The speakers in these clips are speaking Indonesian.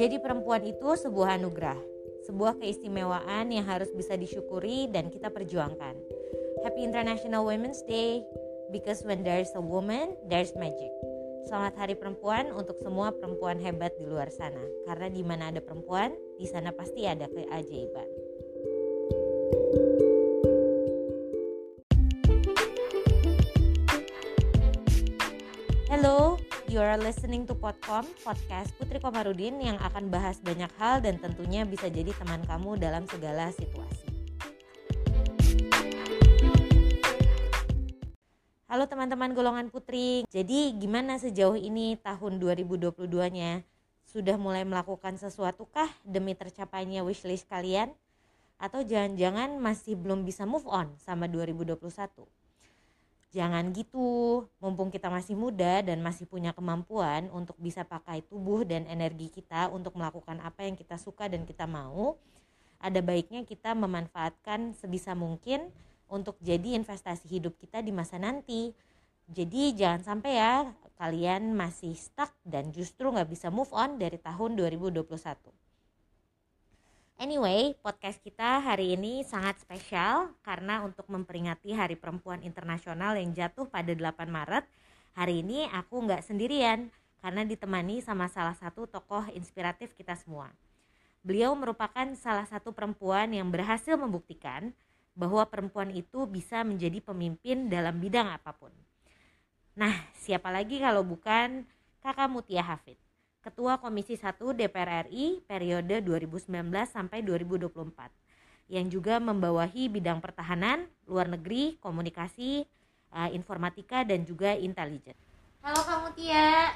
Menjadi perempuan itu sebuah anugerah, sebuah keistimewaan yang harus bisa disyukuri dan kita perjuangkan. Happy International Women's Day because when there's a woman, there's magic. Selamat Hari Perempuan untuk semua perempuan hebat di luar sana. Karena di mana ada perempuan, di sana pasti ada keajaiban. Are listening to Podcom, podcast Putri Komarudin yang akan bahas banyak hal dan tentunya bisa jadi teman kamu dalam segala situasi. Halo teman-teman golongan putri. Jadi gimana sejauh ini tahun 2022-nya? Sudah mulai melakukan sesuatu kah demi tercapainya wishlist kalian? Atau jangan-jangan masih belum bisa move on sama 2021? Jangan gitu, mumpung kita masih muda dan masih punya kemampuan untuk bisa pakai tubuh dan energi kita untuk melakukan apa yang kita suka dan kita mau, ada baiknya kita memanfaatkan sebisa mungkin untuk jadi investasi hidup kita di masa nanti. Jadi jangan sampai ya kalian masih stuck dan justru nggak bisa move on dari tahun 2021. Anyway, podcast kita hari ini sangat spesial karena untuk memperingati Hari Perempuan Internasional yang jatuh pada 8 Maret, hari ini aku nggak sendirian karena ditemani sama salah satu tokoh inspiratif kita semua. Beliau merupakan salah satu perempuan yang berhasil membuktikan bahwa perempuan itu bisa menjadi pemimpin dalam bidang apa pun. Nah, siapa lagi kalau bukan Kakak Mutia Hafid. Ketua Komisi 1 DPR RI periode 2019 sampai 2024 yang juga membawahi bidang pertahanan, luar negeri, komunikasi, uh, informatika dan juga intelijen. Halo Kak Mutia.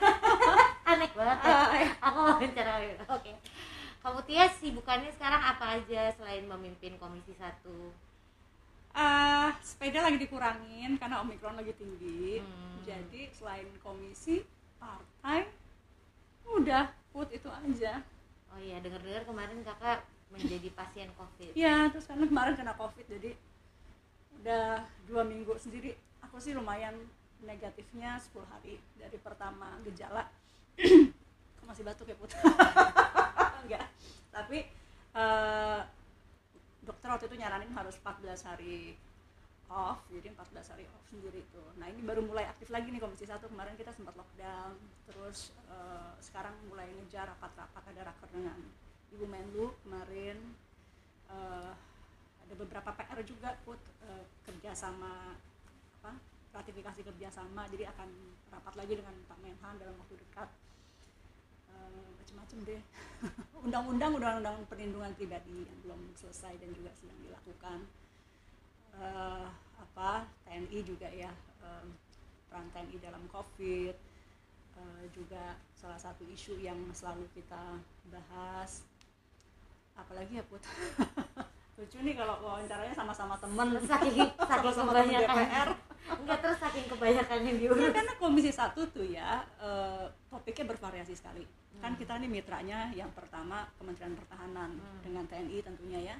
Aneh banget. Ya? Aku mau bicara. Oke. Okay. Kak Mutia sibukannya sekarang apa aja selain memimpin Komisi 1? Uh, sepeda lagi dikurangin karena omikron lagi tinggi. Hmm. Jadi selain komisi partai udah put itu aja. Oh iya dengar-dengar kemarin kakak menjadi pasien covid. Iya terus karena kemarin kena covid jadi udah dua minggu sendiri aku sih lumayan negatifnya 10 hari dari pertama gejala. Aku masih batuk ya put? Enggak. Tapi uh, dokter waktu itu nyaranin harus 14 hari off jadi 14 hari off sendiri itu. Nah ini baru mulai aktif lagi nih komisi satu. Kemarin kita sempat lockdown terus uh, sekarang mulai ngejar rapat-rapat ada rapat dengan ibu Menlu kemarin. Uh, ada beberapa PR juga put uh, kerjasama apa ratifikasi kerjasama jadi akan rapat lagi dengan Pak Menhan dalam waktu dekat. Macam-macam deh. Undang-undang undang-undang perlindungan pribadi yang belum selesai dan juga sedang dilakukan uh, apa TNI juga ya um, peran TNI dalam COVID uh, juga salah satu isu yang selalu kita bahas. Apalagi ya put? Lucu nih kalau wawancaranya sama-sama temen. Saking saking kebanyakan. DPR enggak terus saking kebanyakan yang diurus ya, karena komisi satu tuh ya uh, topiknya bervariasi sekali. Hmm. kan kita nih mitranya yang pertama Kementerian Pertahanan hmm. dengan TNI tentunya ya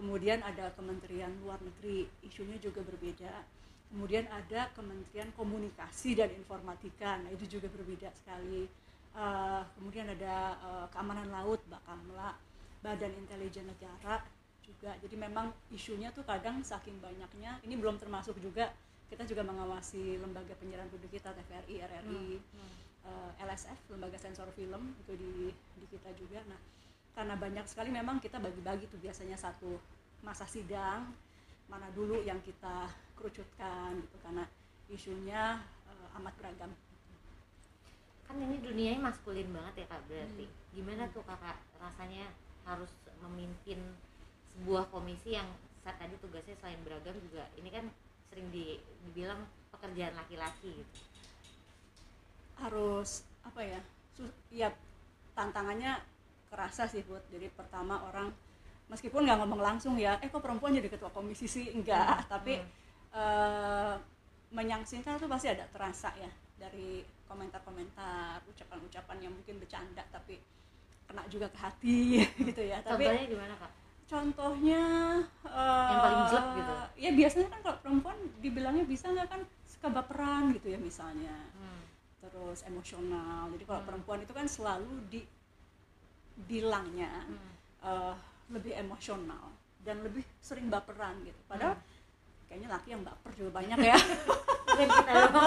kemudian ada Kementerian Luar Negeri isunya juga berbeda kemudian ada Kementerian Komunikasi dan Informatika nah itu juga berbeda sekali uh, kemudian ada uh, Keamanan Laut Bakamla Badan Intelijen Negara juga jadi memang isunya tuh kadang saking banyaknya ini belum termasuk juga kita juga mengawasi lembaga penyiaran publik kita TVRI RRI hmm. Hmm. Uh, eh, LSF lembaga sensor film itu di di kita juga nah karena banyak sekali memang kita bagi-bagi tuh biasanya satu masa sidang mana dulu yang kita kerucutkan gitu karena isunya uh, amat beragam. Kan ini dunianya maskulin banget ya kak berarti. Hmm. gimana tuh kakak rasanya harus memimpin sebuah komisi yang saat tadi tugasnya selain beragam juga ini kan sering di, dibilang pekerjaan laki-laki gitu. Harus apa ya ya tantangannya kerasa sih buat jadi pertama orang meskipun nggak ngomong langsung ya eh kok perempuan jadi ketua komisi sih enggak hmm. tapi hmm. Uh, menyaksikan itu pasti ada terasa ya dari komentar-komentar ucapan-ucapan yang mungkin bercanda tapi kena juga ke hati hmm. gitu ya tapi contohnya gimana kak contohnya uh, yang paling jelek gitu ya biasanya kan kalau perempuan dibilangnya bisa nggak kan kebaperan gitu ya misalnya hmm. terus emosional jadi kalau Hmm. perempuan itu kan selalu dibilangnya Hmm. eh, lebih emosional dan lebih sering baperan gitu. Padahal Hmm. kayaknya laki yang baper juga banyak ya.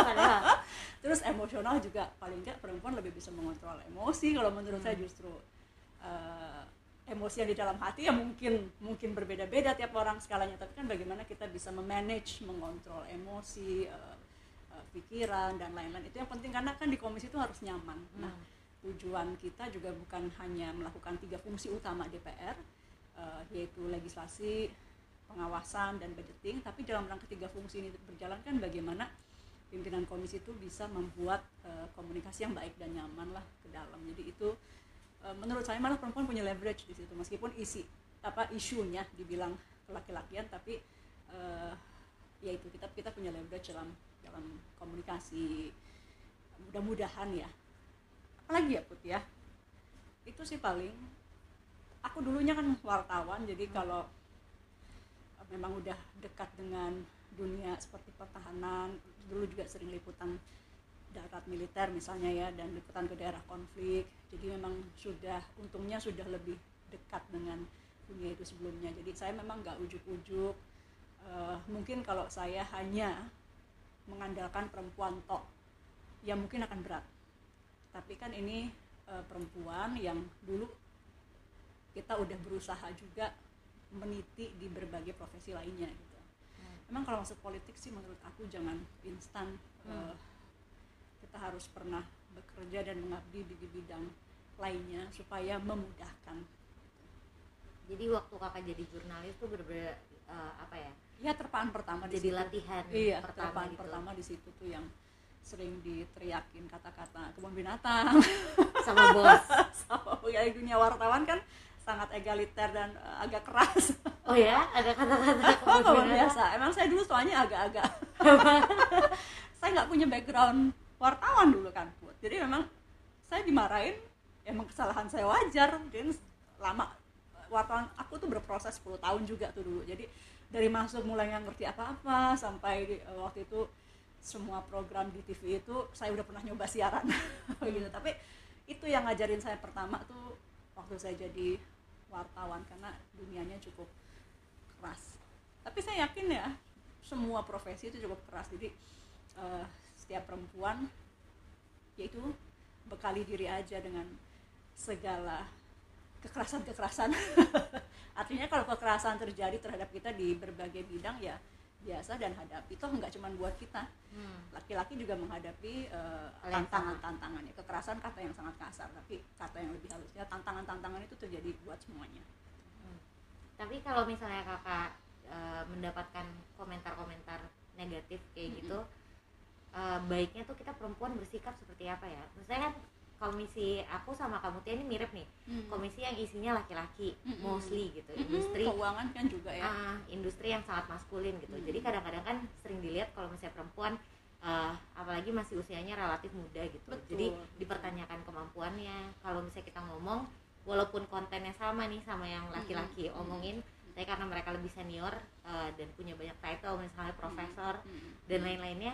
Padahal terus emosional juga paling nggak perempuan lebih bisa mengontrol emosi kalau menurut saya justru eh, emosi yang di dalam hati ya mungkin mungkin berbeda-beda tiap orang skalanya. Tapi kan bagaimana kita bisa memanage mengontrol emosi eh, eh, pikiran dan lain-lain. Itu yang penting karena kan di komisi itu harus nyaman. Nah Hmm. Tujuan kita juga bukan hanya melakukan tiga fungsi utama DPR eh, yaitu legislasi pengawasan dan budgeting tapi dalam rangka tiga fungsi ini berjalan kan bagaimana pimpinan komisi itu bisa membuat eh, komunikasi yang baik dan nyaman lah ke dalam. Jadi itu eh, menurut saya malah perempuan punya leverage di situ. Meskipun isi apa isunya dibilang laki-lakian tapi eh, ya itu kita kita punya leverage dalam dalam komunikasi. Mudah-mudahan ya apalagi ya put ya? Itu sih paling aku dulunya kan wartawan jadi kalau eh, memang udah dekat dengan dunia seperti pertahanan dulu juga sering liputan darat militer misalnya ya dan liputan ke daerah konflik jadi memang sudah untungnya sudah lebih dekat dengan dunia itu sebelumnya. Jadi saya memang nggak ujuk-ujuk Eh, mungkin kalau saya hanya mengandalkan perempuan tok ya mungkin akan berat tapi kan ini eh, perempuan yang dulu kita udah berusaha juga meniti di berbagai profesi lainnya gitu. Memang kalau masuk politik sih menurut aku jangan instan Hmm. eh, kita harus pernah bekerja dan mengabdi di, di bidang lainnya supaya memudahkan. jadi waktu kakak jadi jurnalis tuh bener-bener eh, apa ya Ya terpaan pertama di jadi situ. latihan Iya, pertama terpaan gitu pertama di situ tuh yang sering diteriakin kata-kata kebun binatang sama bos sama ya dunia wartawan kan sangat egaliter dan eh, agak keras oh ya ada kata-kata Oh, kebun biasa. Emang saya dulu soalnya agak-agak. saya nggak punya background wartawan dulu kan, Put. Jadi memang saya dimarahin, emang kesalahan saya wajar. Dan lama wartawan aku tuh berproses 10 tahun juga tuh dulu. Jadi dari masuk mulai nggak ngerti apa-apa sampai eh, waktu itu semua program di TV itu saya udah pernah nyoba siaran. Gitu. Tapi itu yang ngajarin saya pertama tuh waktu saya jadi wartawan karena dunianya cukup keras. Tapi saya yakin ya semua profesi itu cukup keras. Jadi eh, setiap perempuan yaitu bekali diri aja dengan segala kekerasan-kekerasan. Artinya kalau kekerasan terjadi terhadap kita di berbagai bidang ya biasa dan hadapi toh nggak cuma buat kita Hmm. laki-laki juga menghadapi eh, Hal yang sama. tantangan-tantangan ya kekerasan kata yang sangat kasar tapi kata yang lebih halus ya tantangan-tantangan itu terjadi buat semuanya tapi kalau misalnya kakak eh, mendapatkan komentar-komentar negatif kayak Mm-mm. gitu eh, baiknya tuh kita perempuan bersikap seperti apa ya maksudnya kan komisi aku sama kamu tuh ini mirip nih. Komisi yang isinya laki-laki Mm-mm. mostly gitu Mm-mm, industri. keuangan kan juga ya. Ah, industri yang sangat maskulin gitu. Mm. jadi kadang-kadang kan sering dilihat kalau misalnya perempuan eh, apalagi masih usianya relatif muda gitu. Betul, jadi dipertanyakan kemampuannya. Kalau misalnya kita ngomong walaupun kontennya sama nih sama yang laki-laki Mm-mm. omongin tapi karena mereka lebih senior eh, dan punya banyak title misalnya profesor Mm. dan lain-lainnya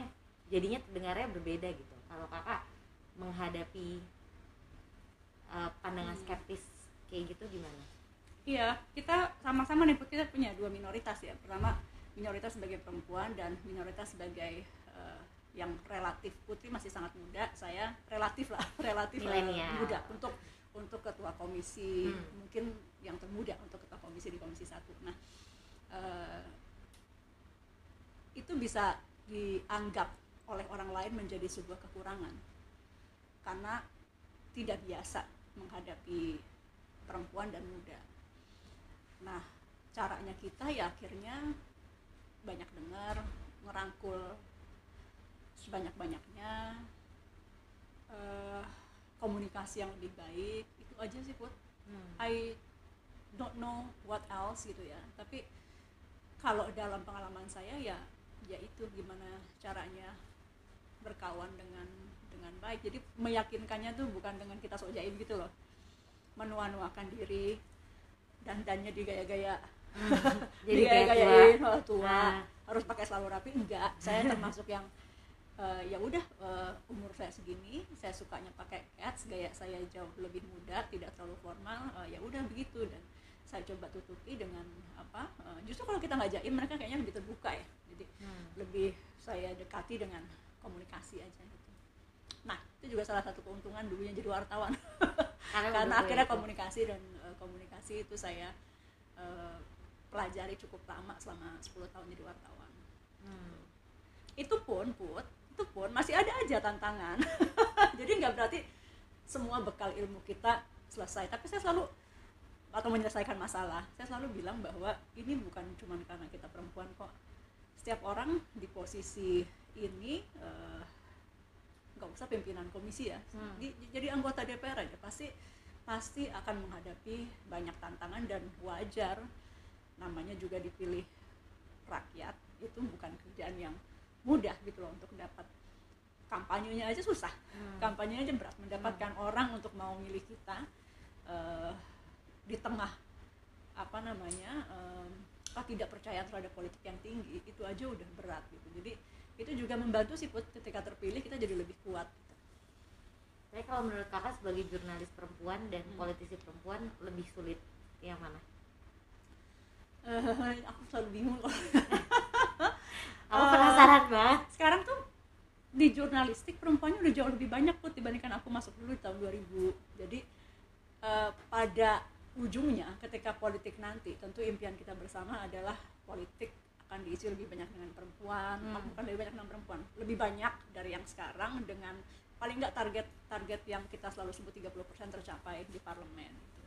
jadinya terdengarnya berbeda gitu. Kalau kakak menghadapi eh, pandangan Hmm. skeptis kayak gitu gimana Iya, kita sama-sama nih kita punya dua minoritas ya. Pertama minoritas sebagai perempuan dan minoritas sebagai eh, yang relatif. Putri masih sangat muda, saya relatif lah, relatif eh, Milenial. muda untuk untuk ketua komisi Hmm. mungkin yang termuda untuk ketua komisi di komisi satu. Nah, eh, itu bisa dianggap oleh orang lain menjadi sebuah kekurangan karena tidak biasa menghadapi perempuan dan muda. Nah, caranya kita ya akhirnya banyak dengar, ngerangkul sebanyak-banyaknya, eh, komunikasi yang lebih baik, itu aja sih Put. Hmm. I don't know what else gitu ya. Tapi kalau dalam pengalaman saya ya ya itu gimana caranya berkawan dengan dengan baik. Jadi meyakinkannya tuh bukan dengan kita sok jaim gitu loh. Menua-nuakan diri dandannya digaya-gaya jadi kayak tua digaya-gayain oh, tua Ah. harus pakai selalu rapi enggak saya termasuk yang eh, ya udah eh, umur saya segini saya sukanya pakai cats gaya saya jauh lebih muda tidak terlalu formal eh, ya udah begitu dan saya coba tutupi dengan apa eh, justru kalau kita nggak jaim mereka kayaknya lebih terbuka ya jadi Hmm. lebih saya dekati dengan komunikasi aja gitu nah itu juga salah satu keuntungan dulunya jadi wartawan Karena, karena akhirnya itu. komunikasi dan eh, komunikasi itu saya eh, pelajari cukup lama selama 10 tahun jadi wartawan Hmm. itu pun put itu pun masih ada aja tantangan jadi nggak berarti semua bekal ilmu kita selesai tapi saya selalu atau menyelesaikan masalah saya selalu bilang bahwa ini bukan cuma karena kita perempuan kok setiap orang di posisi ini eh, nggak usah pimpinan komisi ya. Hmm. Di- jadi anggota DPR aja pasti pasti akan menghadapi banyak tantangan dan wajar namanya juga dipilih rakyat itu bukan kerjaan yang mudah gitu loh untuk dapat. Kampanyenya aja susah. Hmm. kampanye aja berat. Mendapatkan orang untuk mau milih kita eh, di tengah apa namanya em, ketidakpercayaan terhadap politik yang tinggi itu aja udah berat gitu. Jadi itu juga membantu sih Put ketika terpilih kita jadi lebih kuat. Tapi kalau menurut kakak sebagai jurnalis perempuan dan Hmm. politisi perempuan lebih sulit yang mana? Eh, aku selalu bingung kalau Aku Eh, penasaran banget. sekarang tuh di jurnalistik perempuannya udah jauh lebih banyak put dibandingkan aku masuk dulu di tahun 2000 jadi eh, pada ujungnya ketika politik nanti tentu impian kita bersama adalah politik akan diisi lebih banyak dengan perempuan Hmm. bukan lebih banyak dengan perempuan lebih banyak dari yang sekarang dengan paling nggak target target yang kita selalu sebut 30% tercapai di parlemen gitu.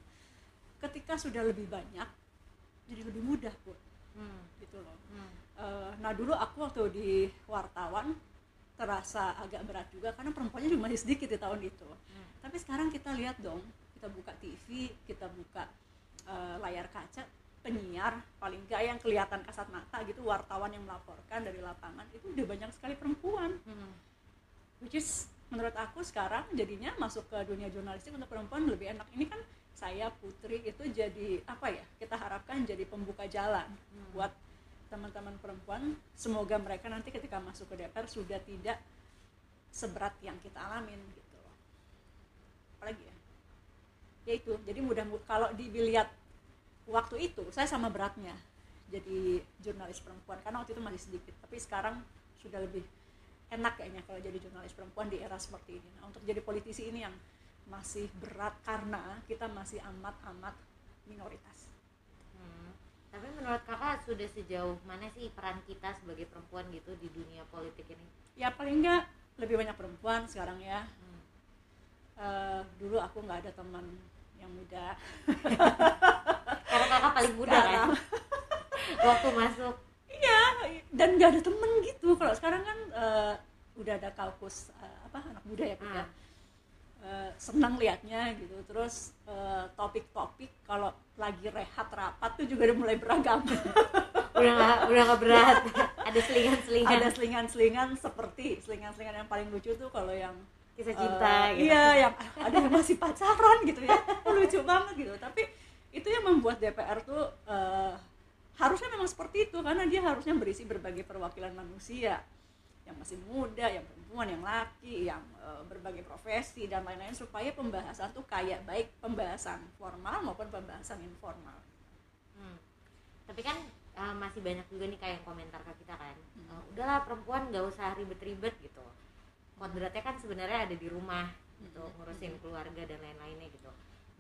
ketika sudah lebih banyak jadi lebih mudah put Hmm. gitu loh Hmm. Eh, nah dulu aku waktu di wartawan terasa agak berat juga karena perempuannya masih sedikit di tahun itu Hmm. tapi sekarang kita lihat dong kita buka TV kita buka eh, layar kaca penyiar paling nggak yang kelihatan kasat mata gitu wartawan yang melaporkan dari lapangan itu udah banyak sekali perempuan. Hmm. which is menurut aku sekarang jadinya masuk ke dunia jurnalistik untuk perempuan lebih enak. Ini kan saya putri itu jadi apa ya kita harapkan jadi pembuka jalan Hmm. buat teman-teman perempuan. Semoga mereka nanti ketika masuk ke DPR sudah tidak seberat yang kita alamin gitu loh. Apalagi ya? Ya itu jadi mudah kalau dilihat waktu itu saya sama beratnya jadi jurnalis perempuan karena waktu itu masih sedikit tapi sekarang sudah lebih enak kayaknya kalau jadi jurnalis perempuan di era seperti ini nah, untuk jadi politisi ini yang masih berat karena kita masih amat-amat minoritas Hmm. Tapi menurut kakak sudah sejauh mana sih peran kita sebagai perempuan gitu di dunia politik ini? ya paling enggak lebih banyak perempuan sekarang ya Hmm. Eh, dulu aku nggak ada teman yang muda Karena kakak paling muda kan waktu masuk. iya dan nggak ada temen gitu kalau sekarang kan eh, udah ada kaukus eh, apa anak muda ya Put, ya. Ah. Eh, senang liatnya gitu terus eh, topik-topik kalau lagi rehat rapat tuh juga udah mulai beragam Udah gak, udah gak berat. Ada selingan-selingan ada selingan-selingan seperti selingan-selingan yang paling lucu tuh kalau yang kisah cinta Eh, gitu. Iya, yang ada yang masih pacaran gitu ya. Lucu banget gitu. Tapi itu yang membuat DPR tuh eh, harusnya memang seperti itu karena dia harusnya berisi berbagai perwakilan manusia yang masih muda, yang perempuan, yang laki, yang eh, berbagai profesi dan lain-lain supaya pembahasan tuh kayak baik pembahasan formal maupun pembahasan informal. Hmm. Tapi kan uh, masih banyak juga nih kayak komentar ke kita kan. Hmm. Uh, udahlah perempuan nggak usah ribet-ribet gitu. Kodratnya kan sebenarnya ada di rumah gitu, Hmm. ngurusin keluarga dan lain-lainnya gitu.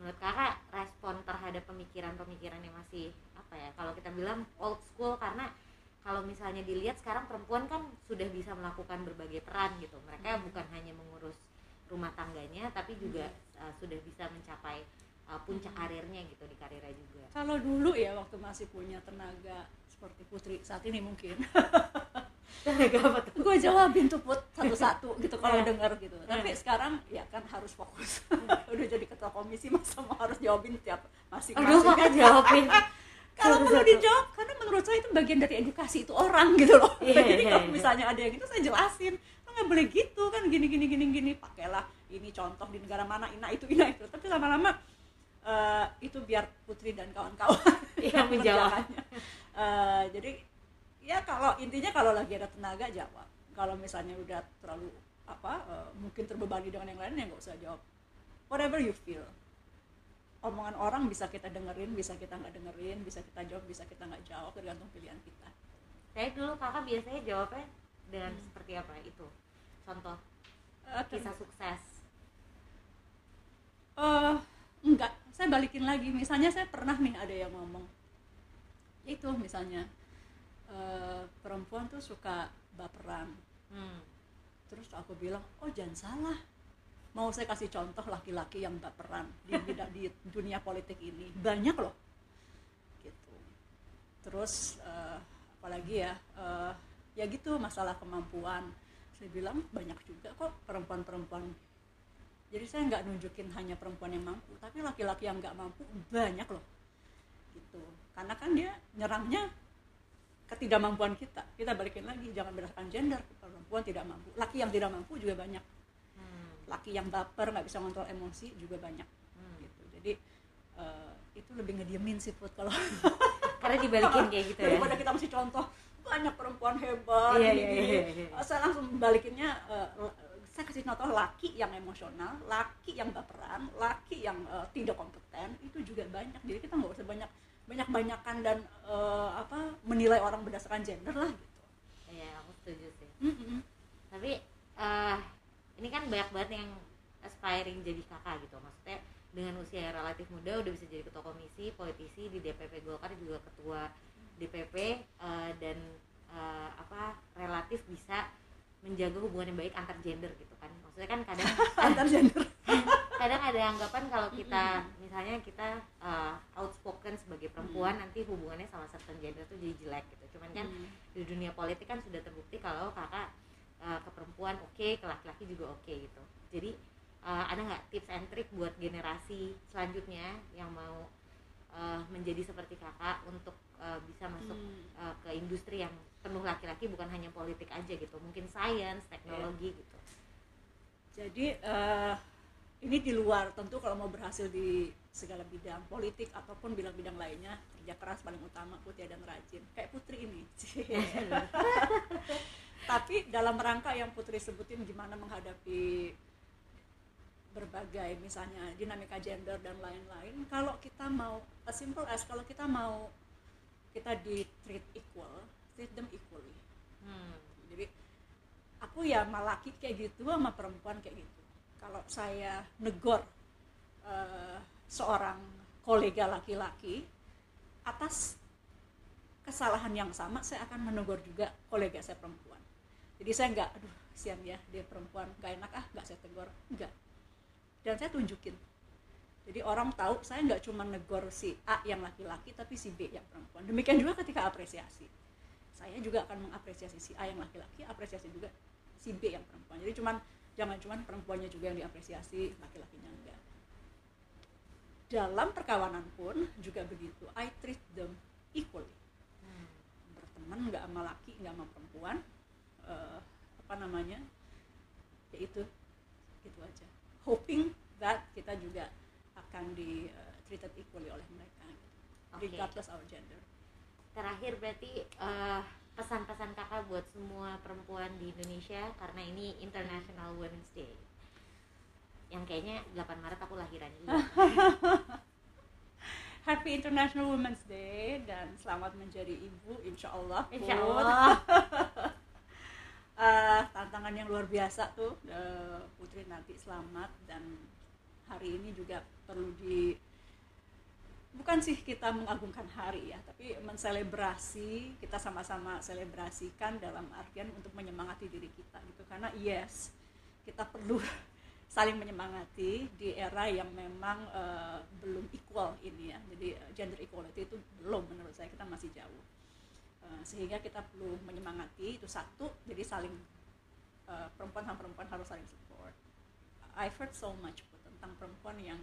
Menurut kakak respon terhadap pemikiran-pemikiran yang masih apa ya? Kalau kita bilang old school karena kalau misalnya dilihat sekarang perempuan kan sudah bisa melakukan berbagai peran gitu. Mereka Hmm. bukan hanya mengurus rumah tangganya tapi juga uh, sudah bisa mencapai uh, puncak Hmm. karirnya gitu di karirnya juga. Kalau dulu ya waktu masih punya tenaga seperti Putri saat ini mungkin? gue jawabin tuh put satu-satu gitu kalau Iya. denger gitu. Tapi sekarang ya kan harus fokus. Udah jadi ketua komisi masa mau harus jawabin tiap masih Aduh, kakak jawabin. kalau perlu dijawab karena menurut saya itu bagian dari edukasi itu orang gitu loh. Iya, jadi iya, kalau iya. misalnya ada yang itu saya jelasin. Lo nggak boleh gitu kan gini gini gini gini. Pakailah ini contoh di negara mana ina itu ina itu. Tapi lama-lama eh, itu biar putri dan kawan-kawan Yang menjawab. mengerjakannya. Eh, jadi ya kalau intinya kalau lagi ada tenaga jawab. Kalau misalnya udah terlalu apa uh, mungkin terbebani dengan yang lain ya nggak usah jawab. Whatever you feel. Omongan orang bisa kita dengerin bisa kita nggak dengerin bisa kita jawab bisa kita nggak jawab tergantung pilihan kita. Saya dulu kakak biasanya jawabnya dengan hmm. seperti apa? Itu contoh. Uh, kisah sukses. Uh, enggak saya balikin lagi. Misalnya saya pernah nih ada yang ngomong. Itu misalnya uh, perempuan tuh suka baperan. Hmm. terus aku bilang oh jangan salah. Mau saya kasih contoh laki-laki yang baperan di, di dunia politik ini? Banyak loh. Gitu. Terus uh, apalagi ya uh, ya gitu masalah kemampuan. Saya bilang banyak juga kok perempuan-perempuan. Jadi saya nggak nunjukin hanya perempuan yang mampu tapi laki-laki yang nggak mampu banyak loh. Gitu. Karena kan dia nyerangnya ketidakmampuan kita. Kita balikin lagi jangan berdasarkan gender. Perempuan tidak mampu. Laki yang tidak mampu juga banyak. Laki yang baper nggak bisa kontrol emosi juga banyak. Hmm. gitu. Jadi uh, itu lebih ngediemin sih put kalau karena dibalikin kayak gitu ya. Daripada kita mesti contoh banyak perempuan hebat iya, iya, iya, iya. Uh, saya langsung balikinnya uh, saya kasih contoh laki yang emosional laki yang baperan laki yang uh, tidak kompeten itu juga banyak. Jadi kita nggak usah banyak banyak banyakan dan uh, apa menilai orang berdasarkan gender lah gitu. Iya aku setuju sih. Mm -hmm. tapi uh, ini kan banyak banget yang aspiring jadi kakak gitu. Maksudnya dengan usia yang relatif muda udah bisa jadi ketua komisi politisi di DPP Golkar juga ketua DPP uh, eh, dan uh, apa relatif bisa menjaga hubungan yang baik antar gender gitu kan. Maksudnya kan kadang antar gender kadang ada anggapan kalau kita misalnya kita uh, outspoken sebagai perempuan nanti hubungannya sama certain gender tuh jadi jelek gitu. Cuman kan di dunia politik kan sudah terbukti kalau kakak uh, ke perempuan oke okay, ke laki-laki juga oke okay, gitu. Jadi uh, ada nggak tips and trick buat generasi selanjutnya yang mau uh, menjadi seperti kakak untuk uh, bisa masuk hmm. uh, ke industri yang penuh laki-laki bukan hanya politik aja gitu. Mungkin sains teknologi yeah. gitu. Jadi uh, ini di luar tentu kalau mau berhasil di segala bidang politik ataupun bidang-bidang lainnya kerja keras paling utama putih dan rajin. Kayak putri ini. Tapi dalam rangka yang Putri sebutin gimana menghadapi berbagai misalnya dinamika gender dan lain-lain kalau kita mau as simple as kalau kita mau kita di treat equal treat them equally. Hmm. jadi aku ya malaki kayak gitu sama perempuan kayak gitu kalau saya negor uh, seorang kolega laki-laki atas kesalahan yang sama saya akan menegur juga kolega saya perempuan. Jadi saya nggak aduh sian ya dia perempuan nggak enak ah nggak saya tegur nggak. Dan saya tunjukin. Jadi orang tahu saya nggak cuma negor si A yang laki-laki tapi si B yang perempuan. Demikian juga ketika apresiasi. Saya juga akan mengapresiasi si A yang laki-laki apresiasi juga si B yang perempuan. Jadi cuman jangan cuman perempuannya juga yang diapresiasi laki-lakinya enggak dalam perkawanan pun juga begitu I treat them equally hmm. berteman nggak sama laki nggak sama perempuan uh, apa namanya ya itu gitu aja hoping that kita juga akan di uh, treated equally oleh mereka gitu. okay. regardless our gender terakhir berarti uh, pesan-pesan kakak buat semua perempuan di Indonesia karena ini International Women's Day. Yang kayaknya 8 Maret aku lahiran juga Happy International Women's Day dan selamat menjadi ibu insya Allah. Insya Allah. Uh, tantangan yang luar biasa tuh uh, Putri nanti selamat dan hari ini juga perlu di bukan sih kita mengagungkan hari ya tapi menselebrasi kita sama-sama selebrasikan dalam artian untuk menyemangati diri kita gitu. Karena yes kita perlu saling menyemangati di era yang memang uh, belum equal ini ya. Jadi gender equality itu belum menurut saya kita masih jauh. Eh, sehingga kita perlu menyemangati itu satu jadi saling uh, perempuan sama perempuan harus saling support. I've heard so much tentang perempuan yang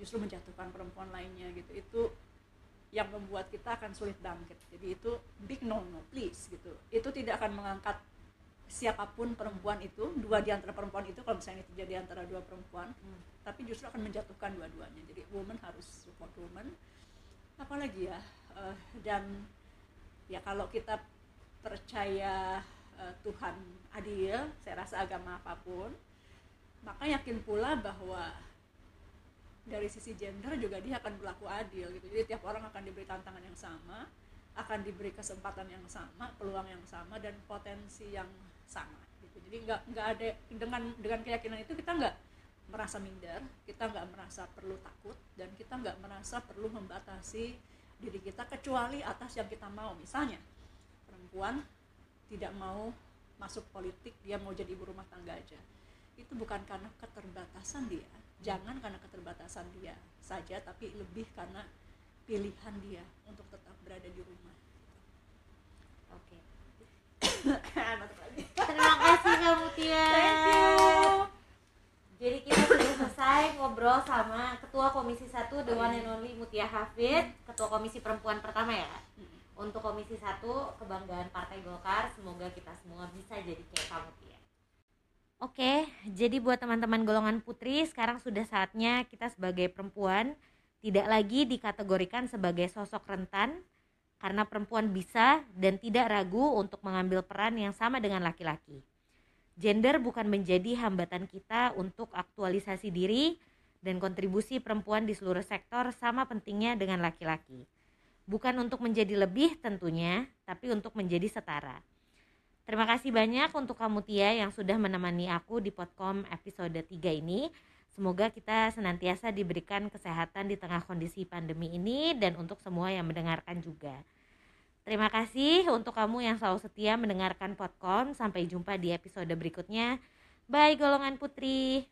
justru menjatuhkan perempuan lainnya gitu. Itu yang membuat kita akan sulit bangkit. Jadi itu big no no please gitu. Itu tidak akan mengangkat siapa pun perempuan itu dua di antara perempuan itu kalau misalnya itu terjadi antara dua perempuan hmm. tapi justru akan menjatuhkan dua-duanya. Jadi woman harus support woman. Apalagi ya uh, dan ya kalau kita percaya uh, Tuhan adil saya rasa agama apa pun maka yakin pula bahwa dari sisi gender juga dia akan berlaku adil gitu. Jadi tiap orang akan diberi tantangan yang sama akan diberi kesempatan yang sama peluang yang sama dan potensi yang sama gitu. Jadi nggak nggak ada dengan dengan keyakinan itu kita nggak merasa minder kita nggak merasa perlu takut dan kita nggak merasa perlu membatasi diri kita kecuali atas yang kita mau. Misalnya perempuan tidak mau masuk politik dia mau jadi ibu rumah tangga aja itu bukan karena keterbatasan dia. Jangan karena keterbatasan dia saja tapi lebih karena pilihan dia untuk tetap berada di rumah. Oke. Terima kasih kamu Tia thank you. Jadi kita sudah selesai ngobrol sama Ketua Komisi 1 The One and Only Mutia Hafid Ketua Komisi Perempuan pertama ya. Kak? Untuk Komisi 1 kebanggaan Partai Golkar Semoga kita semua bisa jadi kayak kamu Tia Oke, jadi buat teman-teman golongan putri, sekarang sudah saatnya kita sebagai perempuan tidak lagi dikategorikan sebagai sosok rentan, karena perempuan bisa dan tidak ragu untuk mengambil peran yang sama dengan laki-laki. Gender bukan menjadi hambatan kita untuk aktualisasi diri dan kontribusi perempuan di seluruh sektor sama pentingnya dengan laki-laki. Bukan untuk menjadi lebih tentunya, tapi untuk menjadi setara. Terima kasih banyak untuk kamu Tia yang sudah menemani aku di Podcom episode 3 ini. Semoga kita senantiasa diberikan kesehatan di tengah kondisi pandemi ini dan untuk semua yang mendengarkan juga. Terima kasih untuk kamu yang selalu setia mendengarkan Podcom. Sampai jumpa di episode berikutnya. Bye golongan putri.